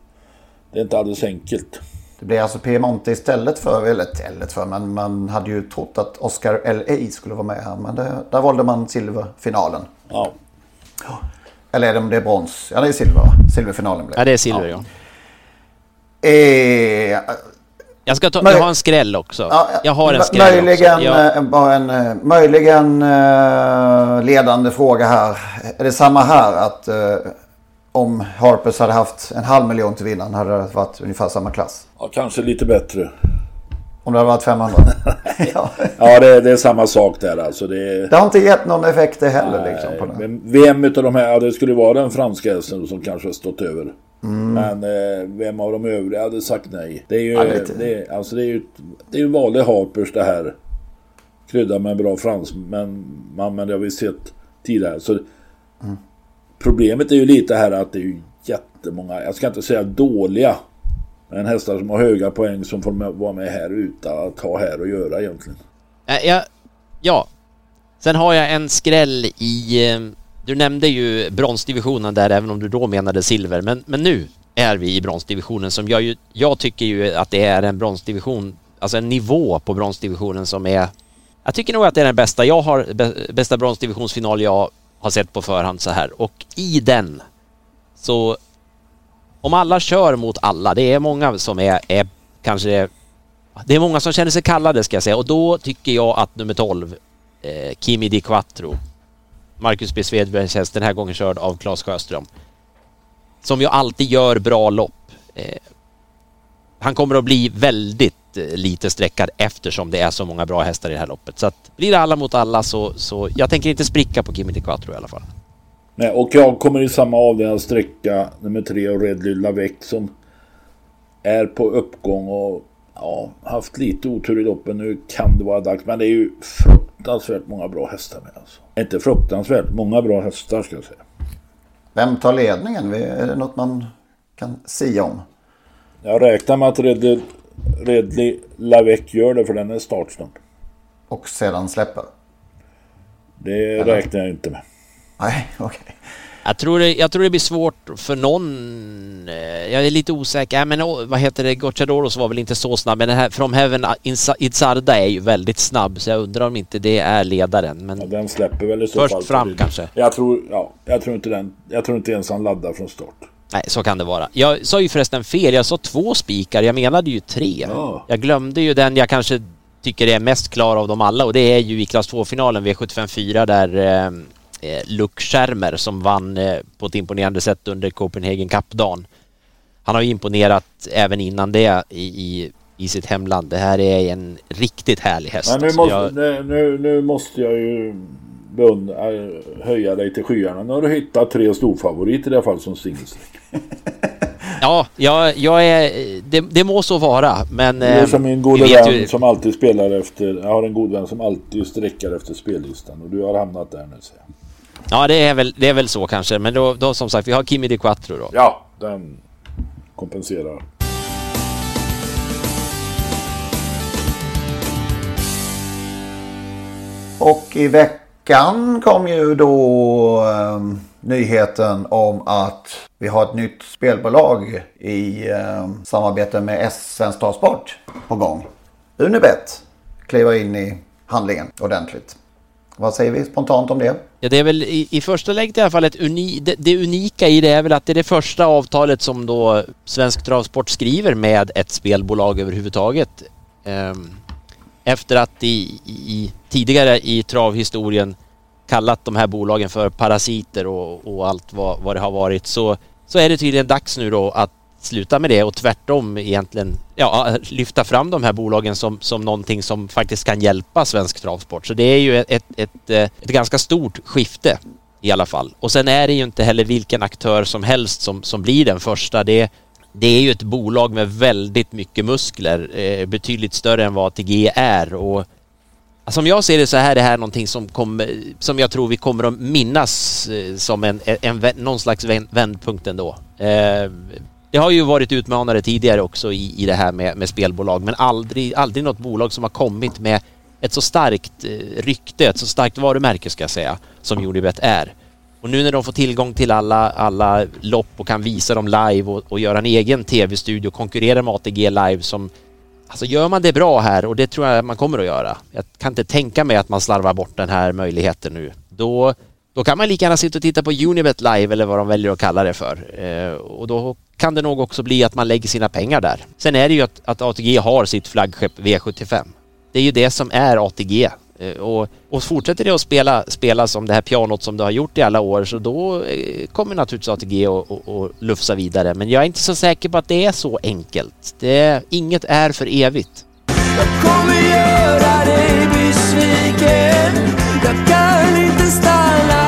Det är inte alldeles enkelt. Det blir alltså Piemonte istället för, eller istället för, men man hade ju trott att Oscar L.A. skulle vara med här. Men det, där valde man silverfinalen. Ja. Eller är det om det är brons? Ja, det är silver? Silverfinalen blev Ja, det är silver ja. Eh, Jag ska ta, jag har en skräll också. Ja, jag har en skräll möjligen, också. Jag, eh, bara en eh, möjligen eh, ledande fråga här. Är det samma här att om Harpers hade haft en halv miljon till vinnaren hade det varit ungefär samma klass? Ja, kanske lite bättre. Om det hade varit 500? ja. Ja, det, det är samma sak där alltså. Det, Det har inte gett någon effekt det heller liksom. På det. Men vem utav de här, ja, det skulle vara den franska hästen som kanske har stått över. Mm. Men eh, vem av de övriga hade sagt nej? Det är ju, Ja, det är, alltså det är ju, det är ju vanlig Harpers det här. Krydda med en bra fransman, men, men det har vi sett tidigare. Så Mm. Problemet är ju lite här att det är ju jättemånga, jag ska inte säga dåliga. Men hästar som har höga poäng som får med, vara med här utan att ha här att göra egentligen. äh, jag, ja. Sen har jag en skräll i... Du nämnde ju bronsdivisionen där även om du då menade silver. Men, men nu är vi i bronsdivisionen som jag ju... Jag tycker ju att det är en bronsdivision, alltså en nivå på bronsdivisionen som är... Jag tycker nog att det är den bästa jag har, bästa bronsdivisionsfinal jag har sett på förhand så här. Och i den så om alla kör mot alla, det är många som är, är kanske... Det är många som känner sig kallade ska jag säga och då tycker jag att nummer 12, eh, Kimi Di Quattro, Marcus B. Svedbergs häst, den här gången körd av Claes Sjöström, som ju alltid gör bra lopp. Eh, han kommer att bli väldigt eh, lite sträckad eftersom det är så många bra hästar i det här loppet. Så att blir det alla mot alla så, så jag tänker inte spricka på Kimi Di Quattro i alla fall. Nej, och jag kommer i samma avdelning att sträcka nummer tre och Redly Väck som är på uppgång och ja, haft lite otur i loppen. Nu kan det vara dags. Men det är ju fruktansvärt många bra hästar med alltså. Inte fruktansvärt, många bra hästar ska jag säga. Vem tar ledningen? Är det något man kan sia om? Jag räknar med att Redly, Redly Lavec gör det för den är startsnabb. Och sedan släpper? Det räknar jag inte med. Nej, okej. Jag tror, det, jag tror det blir svårt för någon. eh, Jag är lite osäker. Ja, men vad heter det? Gocciadoros var väl inte så snabb. Men den här From Heaven Insa- Izzarda är ju väldigt snabb. Så jag undrar om inte det är ledaren. Men Ja, den släpper väl i så Först fall. fram kanske. Jag tror, ja, jag tror inte den. Jag tror inte ens han laddar från start. nej, så kan det vara. Jag sa ju förresten fel. Jag sa två spikar. Jag menade ju tre. Ja. Jag glömde ju den jag kanske tycker är mest klar av dem alla. Och det är ju i klass 2-finalen V75 4 där eh, Luke Schermer som vann eh, på ett imponerande sätt under Copenhagen Cup-dagen. Han har ju imponerat även innan det i, i, i sitt hemland. Det här är en riktigt härlig häst. Men nu Så måste, jag, nu, nu, nu måste jag ju beund, äh, höja dig till skyarna. Nu har du hittat tre storfavoriter i alla fall som singelsträck. ja, jag, jag är... Det, det må så vara, men... Det är eh, som min gode vän ju- som alltid spelar efter... Jag har en god vän som alltid sträckar efter spellistan. Och du har hamnat där nu säger jag. Ja, det är väl, det är väl så kanske. Men då, då som sagt, vi har Kimi Di Quattro då. Ja, den kompenserar. Och i veckan kom ju då eh, nyheten om att vi har ett nytt spelbolag i eh, samarbete med S Svensk Travsport på gång. Unibet kliver in i handlingen ordentligt. Vad säger vi spontant om det? Ja, det är väl i, i första läget i alla fall ett uni, det, det unika i det är väl att det är det första avtalet som då Svensk Travsport skriver med ett spelbolag överhuvudtaget. Ehm, efter att i, i, tidigare i travhistorien kallat de här bolagen för parasiter och, och allt vad, vad det har varit så, så är det tydligen dags nu då att sluta med det och tvärtom egentligen ja, lyfta fram de här bolagen som, som någonting som faktiskt kan hjälpa svensk travsport. Så det är ju ett, ett, ett, eh, ett ganska stort skifte i alla fall. Och sen är det ju inte heller vilken aktör som helst som, som blir den första. Det, det är ju ett bolag med väldigt mycket muskler, eh, betydligt större än vad ATG är och som jag ser det så här är det här någonting som, kommer, som jag tror vi kommer att minnas eh, som en, en, en någon slags vändpunkt ändå. Eh, det har ju varit utmanare tidigare också i, i det här med, med spelbolag men aldrig, aldrig något bolag som har kommit med ett så starkt eh, rykte, ett så starkt varumärke ska jag säga, som Unibet är. Och nu när de får tillgång till alla, alla lopp och kan visa dem live och, och göra en egen tv-studio och konkurrera med ATG live som Alltså gör man det bra här och det tror jag man kommer att göra. Jag kan inte tänka mig att man slarvar bort den här möjligheten nu. Då, då kan man lika gärna sitta och titta på Unibet live eller vad de väljer att kalla det för. Eh, och då kan det nog också bli att man lägger sina pengar där. Sen är det ju att, att ATG har sitt flaggskepp V75. Det är ju det som är ATG. Eh, och, och fortsätter det att spela, spela som det här pianot som det har gjort i alla år så då eh, kommer naturligtvis ATG att lufsa vidare. Men jag är inte så säker på att det är så enkelt. Det, inget är för evigt. Jag kommer göra dig besviken. Jag kan inte stanna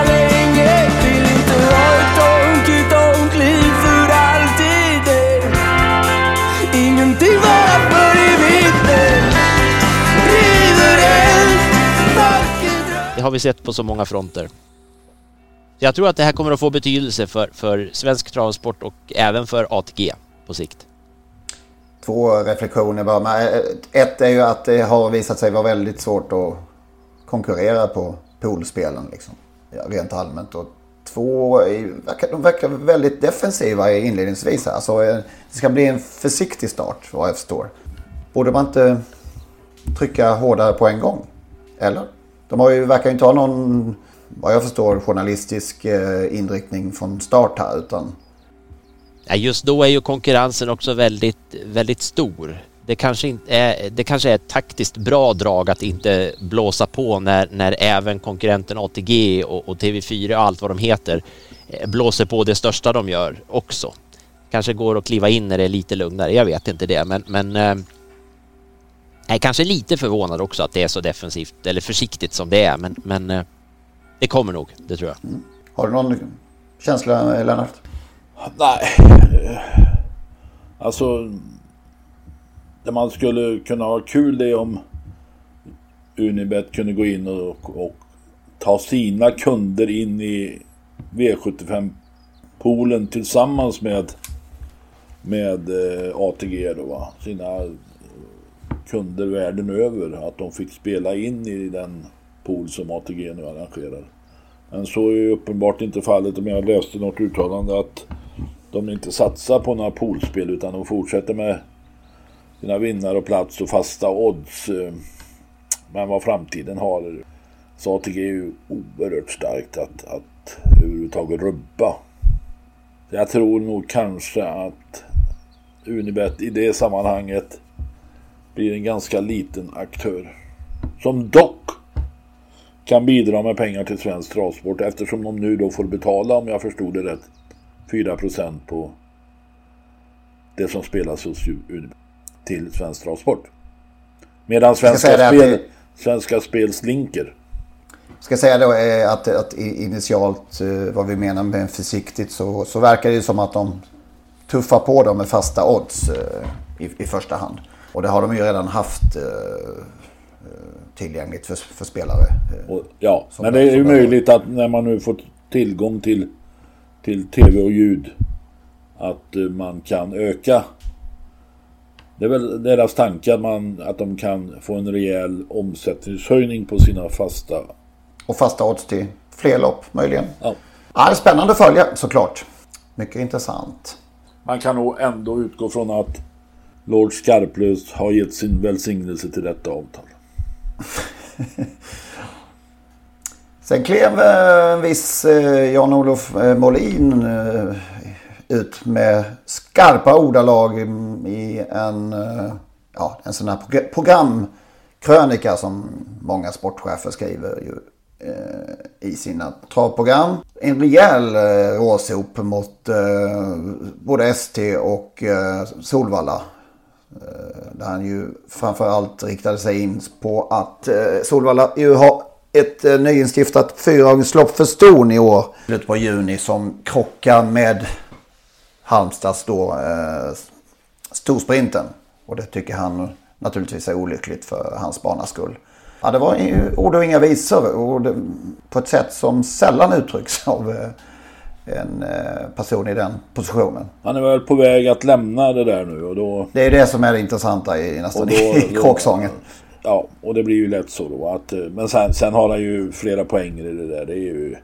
har vi sett på så många fronter. Jag tror att det här kommer att få betydelse för, för svensk travsport och även för ATG på sikt. Två reflektioner bara. Men ett är ju att det har visat sig vara väldigt svårt att konkurrera på poolspelen. Liksom. Ja, rent allmänt. Och två, de verkar väldigt defensiva inledningsvis. Alltså, eh, det ska bli en försiktig start vad jag förstår. Borde man inte trycka hårdare på en gång? Eller? De har ju, verkar ju inte ha någon, vad jag förstår, journalistisk eh, inriktning från start här utan... Just då är ju konkurrensen också väldigt, väldigt stor. Det kanske, inte eh, är, det kanske är ett taktiskt bra drag att inte blåsa på när, när även konkurrenten ATG och, och TV4 och allt vad de heter eh, blåser på det största de gör också. Kanske går att kliva in när det är lite lugnare, jag vet inte det men, men eh, är kanske lite förvånad också att det är så defensivt eller försiktigt som det är men, men eh, det kommer nog, det tror jag. Mm. Har du någon känsla Lennart? Nej. Alltså. Det man skulle kunna ha kul det är om Unibet kunde gå in och, och ta sina kunder in i V75-poolen tillsammans med med eh, ATG då va. Sina kunder världen över att de fick spela in i den pool som ATG nu arrangerar. Men så är ju uppenbart inte fallet om jag läste något uttalande att de inte satsar på några poolspel utan de fortsätter med sina vinnare och plats och fasta odds. Eh, Men vad framtiden har. Så ATG är ju oerhört starkt att, att överhuvudtaget rubba. Jag tror nog kanske att Unibet i det sammanhanget blir en ganska liten aktör. Som dock kan bidra med pengar till svensk travsport eftersom de nu då får betala, om jag förstod det rätt, 4% på det som spelas hos till svensk travsport. Medan Svenska, spel, det... svenska Spel slinker. Ska säga då eh, att, att initialt eh, vad vi menar med försiktigt så, så verkar det som att de tuffar på dem med fasta odds eh, i, i första hand. Och det har de ju redan haft eh, eh, tillgängligt för, för spelare. Eh, och, ja, men det är ju möjligt att när man nu fått tillgång till, till tv och ljud att man kan öka. Det är väl deras tanke att, man, att de kan få en rejäl omsättningshöjning på sina fasta. Och fasta odds till fler lopp möjligen. Ja. ja det är spännande att följa såklart. Mycket intressant. Man kan nog ändå utgå från att Lord Skarplös har gett sin välsignelse till detta avtal. Sen klev eh, en viss eh, Jan-Olof eh, Molin ut med skarpa ordalag i en, ja, en sån här programkrönika som många sportchefer skriver ju, i sina travprogram. En rejäl råsop mot både ST och Solvalla. Eh, där han ju framförallt riktade sig in på att eh, Solvalla ju har ett eh, nyinstiftat fyraåringslopp för ston i år. Slutet på juni som krockar med Halmstads då eh, storsprinten. Och det tycker han naturligtvis är olyckligt för hans banas skull. Ja, det var ju ord och inga visor och det, på ett sätt som sällan uttrycks av eh, en eh, person i den positionen. Han är väl på väg att lämna det där nu och då... Det är det som är det intressanta i nästan Och då- i kråksången. Ja, och det blir ju lätt så då att... eh, Men sen, sen har han ju flera poänger i det där. Det är ju...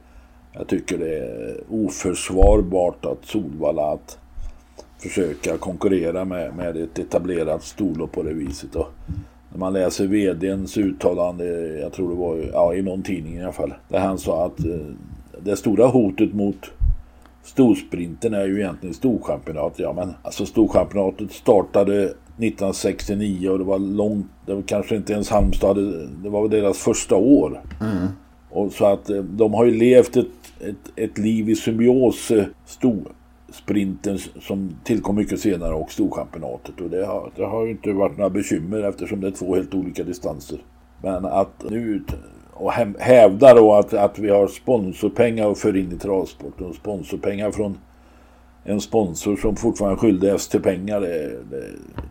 Jag tycker det är oförsvarbart att Solvalla att försöka konkurrera med, med ett etablerat storlopp på det viset. Och när man läser VDns uttalande, jag tror det var ja, i någon tidning i alla fall, där han sa att eh, det stora hotet mot storsprinten är ju egentligen storchampionat. Ja men alltså storchampionatet startade 1969 och det var långt, det var kanske inte ens Halmstad, det var väl deras första år. Mm. Och så att eh, de har ju levt ett, ett, ett liv i symbios, eh, storsprinten som tillkom mycket senare och storchampionatet. Och det har, det har ju inte varit några bekymmer eftersom det är två helt olika distanser. Men att nu och häm- hävda då att, att vi har sponsorpengar och för in i travsporten sponsorpengar från en sponsor som fortfarande är skyldig ST pengar. Det, det,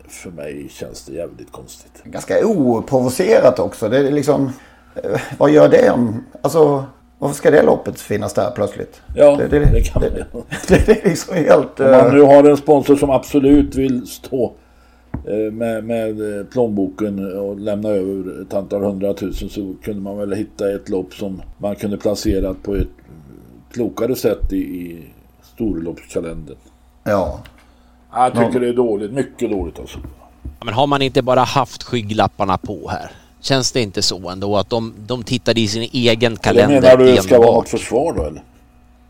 för mig känns det jävligt konstigt. Ganska oprovocerat också. Det är liksom, eh, vad gör det om... Alltså, varför ska det loppet finnas där plötsligt? Ja, det, det, det kan det, det, det är liksom helt... Om man eh, nu har en sponsor som absolut vill stå med, med eh, plånboken och lämna över ett antal hundratusen så kunde man väl hitta ett lopp som man kunde placera på ett klokare sätt i, i storloppskalendern. Ja. Jag tycker Ja. det är dåligt, mycket dåligt alltså. Men har man inte bara haft skygglapparna på här? Känns det inte så ändå att de, de tittade i sin egen Eller kalender menar du det ska vara något försvar då eller?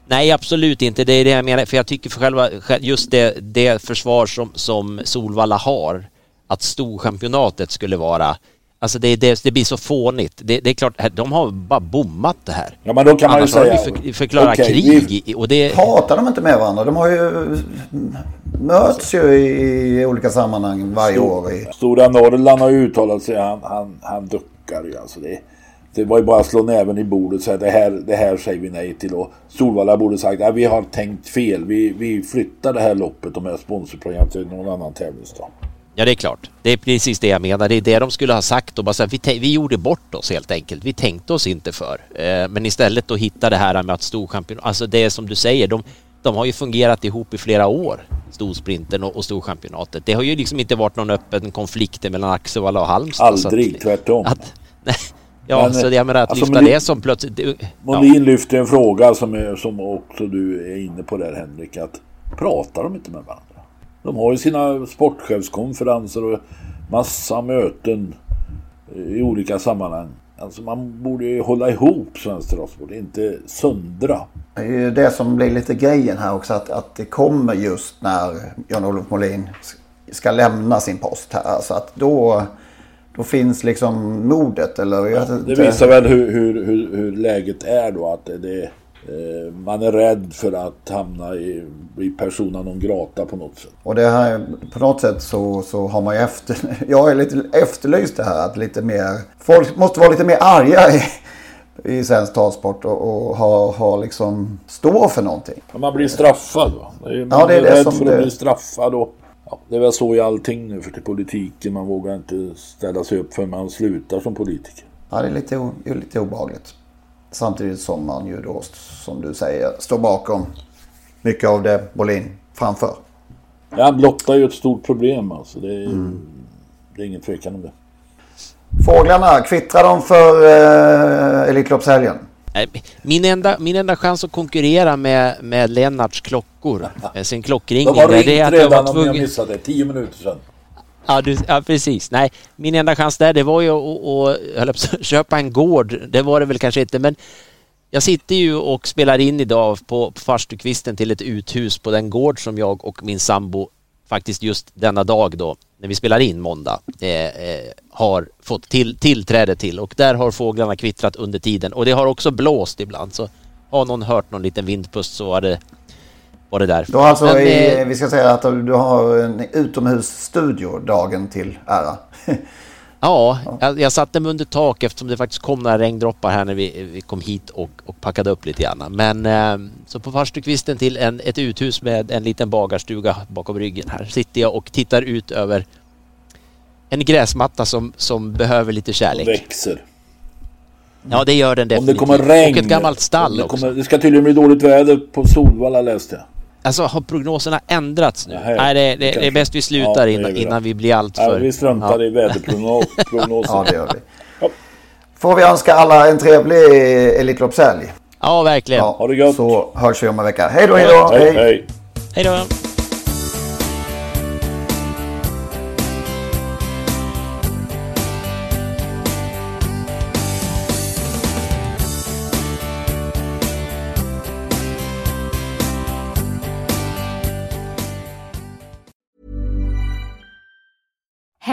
Nej, absolut inte. Det är det jag menar. För jag tycker för själva, just det, det försvar som, som Solvalla har, att storchampionatet skulle vara Alltså det, det, det blir så fånigt. Det, det är klart, de har bara bommat det här. Ja men då kan man ju Annars de säga... för, förklarat Okej, krig vi- i- och det... Pratar de inte med varandra? De har ju möts ju i, i olika sammanhang varje år. I, Stora Norrland har ju uttalat sig, han, han, han duckar ju alltså. Det, det var ju bara att slå näven i bordet och säga det här, det här säger vi nej till. Och Solvalla borde sagt att vi har tänkt fel. Vi, vi flyttar det här loppet och med sponsorprogram till någon annan tävlingsdag. Ja, det är klart. Det är precis det jag menar. Det är det de skulle ha sagt och bara säga, vi, tän- vi gjorde bort oss helt enkelt. Vi tänkte oss inte för. Eh, men istället att hitta det här med att storchampion... Alltså det är som du säger, de, de har ju fungerat ihop i flera år, storsprinten och, och storchampionatet. Det har ju liksom inte varit någon öppen konflikt mellan Axevalla och Halmstad. så Aldrig, att, tvärtom. Att, nej, ja, Men, så det, jag menar att alltså, lyfta Molin- det som plötsligt... det- Ja. Molin lyfter en fråga som, är, som också du är inne på där Henrik. Att pratar de inte med varandra? De har ju sina sportchefskonferenser och massa möten i olika sammanhang. Alltså man borde ju hålla ihop svensk travsport, inte söndra. det är ju det som blir lite grejen här också. Att, att det kommer just när Jan-Olof Molin ska lämna sin post här. Så att då, då finns liksom modet. Eller, jag vet Det inte. visar väl hur, hur, hur, hur läget är då. Att det, det, eh, man är rädd för att hamna i, bli persona non grata på något sätt. Och det här, på något sätt så, så har man ju efter... Jag är lite efterlyst det här att lite mer... Folk måste vara lite mer arga i, i svensk talsport och, och ha, ha liksom... Stå för någonting. Man blir straffad va? Det man Ja, det är är det rädd som för det- att bli straffad och ja, det är väl så i allting nu för till politiken. Man vågar inte ställa sig upp för man slutar som politiker. Ja, det är lite, lite obehagligt. Samtidigt som man ju då, som du säger, står bakom mycket av det Bolin framför. Ja, han blottar ju ett stort problem alltså. Det är, Mm. det är ingen tvekan om det. Fåglarna, kvittrar de för eh, Elitloppshelgen? Min enda, min enda chans att konkurrera med, med Lennarts klockor, eh, sin klockringning, De har det är att jag redan var om ni har tvungen... missat det. Tio minuter sedan. Ja, du, ja, precis. Nej, min enda chans där, det var ju att, att, jag att köpa en gård. Det var det väl kanske inte, men jag sitter ju och spelar in idag på, på farstukvisten till ett uthus på den gård som jag och min sambo faktiskt just denna dag då, när vi spelar in måndag, eh, eh, har fått till, tillträde till och där har fåglarna kvittrat under tiden och det har också blåst ibland så har någon hört någon liten vindpust så var det, var det där. Du har alltså, Men, i, eh, vi ska säga att du har en utomhusstudio dagen till ära. Ja, jag, jag satte mig under tak eftersom det faktiskt kom några regndroppar här när vi, vi kom hit och, och packade upp lite grann. Men eh, så på farstukvisten till en, ett uthus med en liten bagarstuga bakom ryggen här sitter jag och tittar ut över en gräsmatta som, som behöver lite kärlek. Växer. Ja, det gör den Om det definitivt. kommer regn. Och ett gammalt stall det, också. kommer, det ska tydligen bli dåligt väder på Solvalla läste jag. Alltså har prognoserna ändrats nu? Nähä, Nej, det, det, det är bäst vi Ja, slutar det innan, innan vi blir allt Ja, för... vi struntar Ja. i väderprognosen. Ja, det gör vi. Får vi önska alla en trevlig Elitloppshelg. Ja, verkligen. Ja, ha det gott. Så hörs vi om en vecka. Hej då, hej då. Hej, hej. Hej då.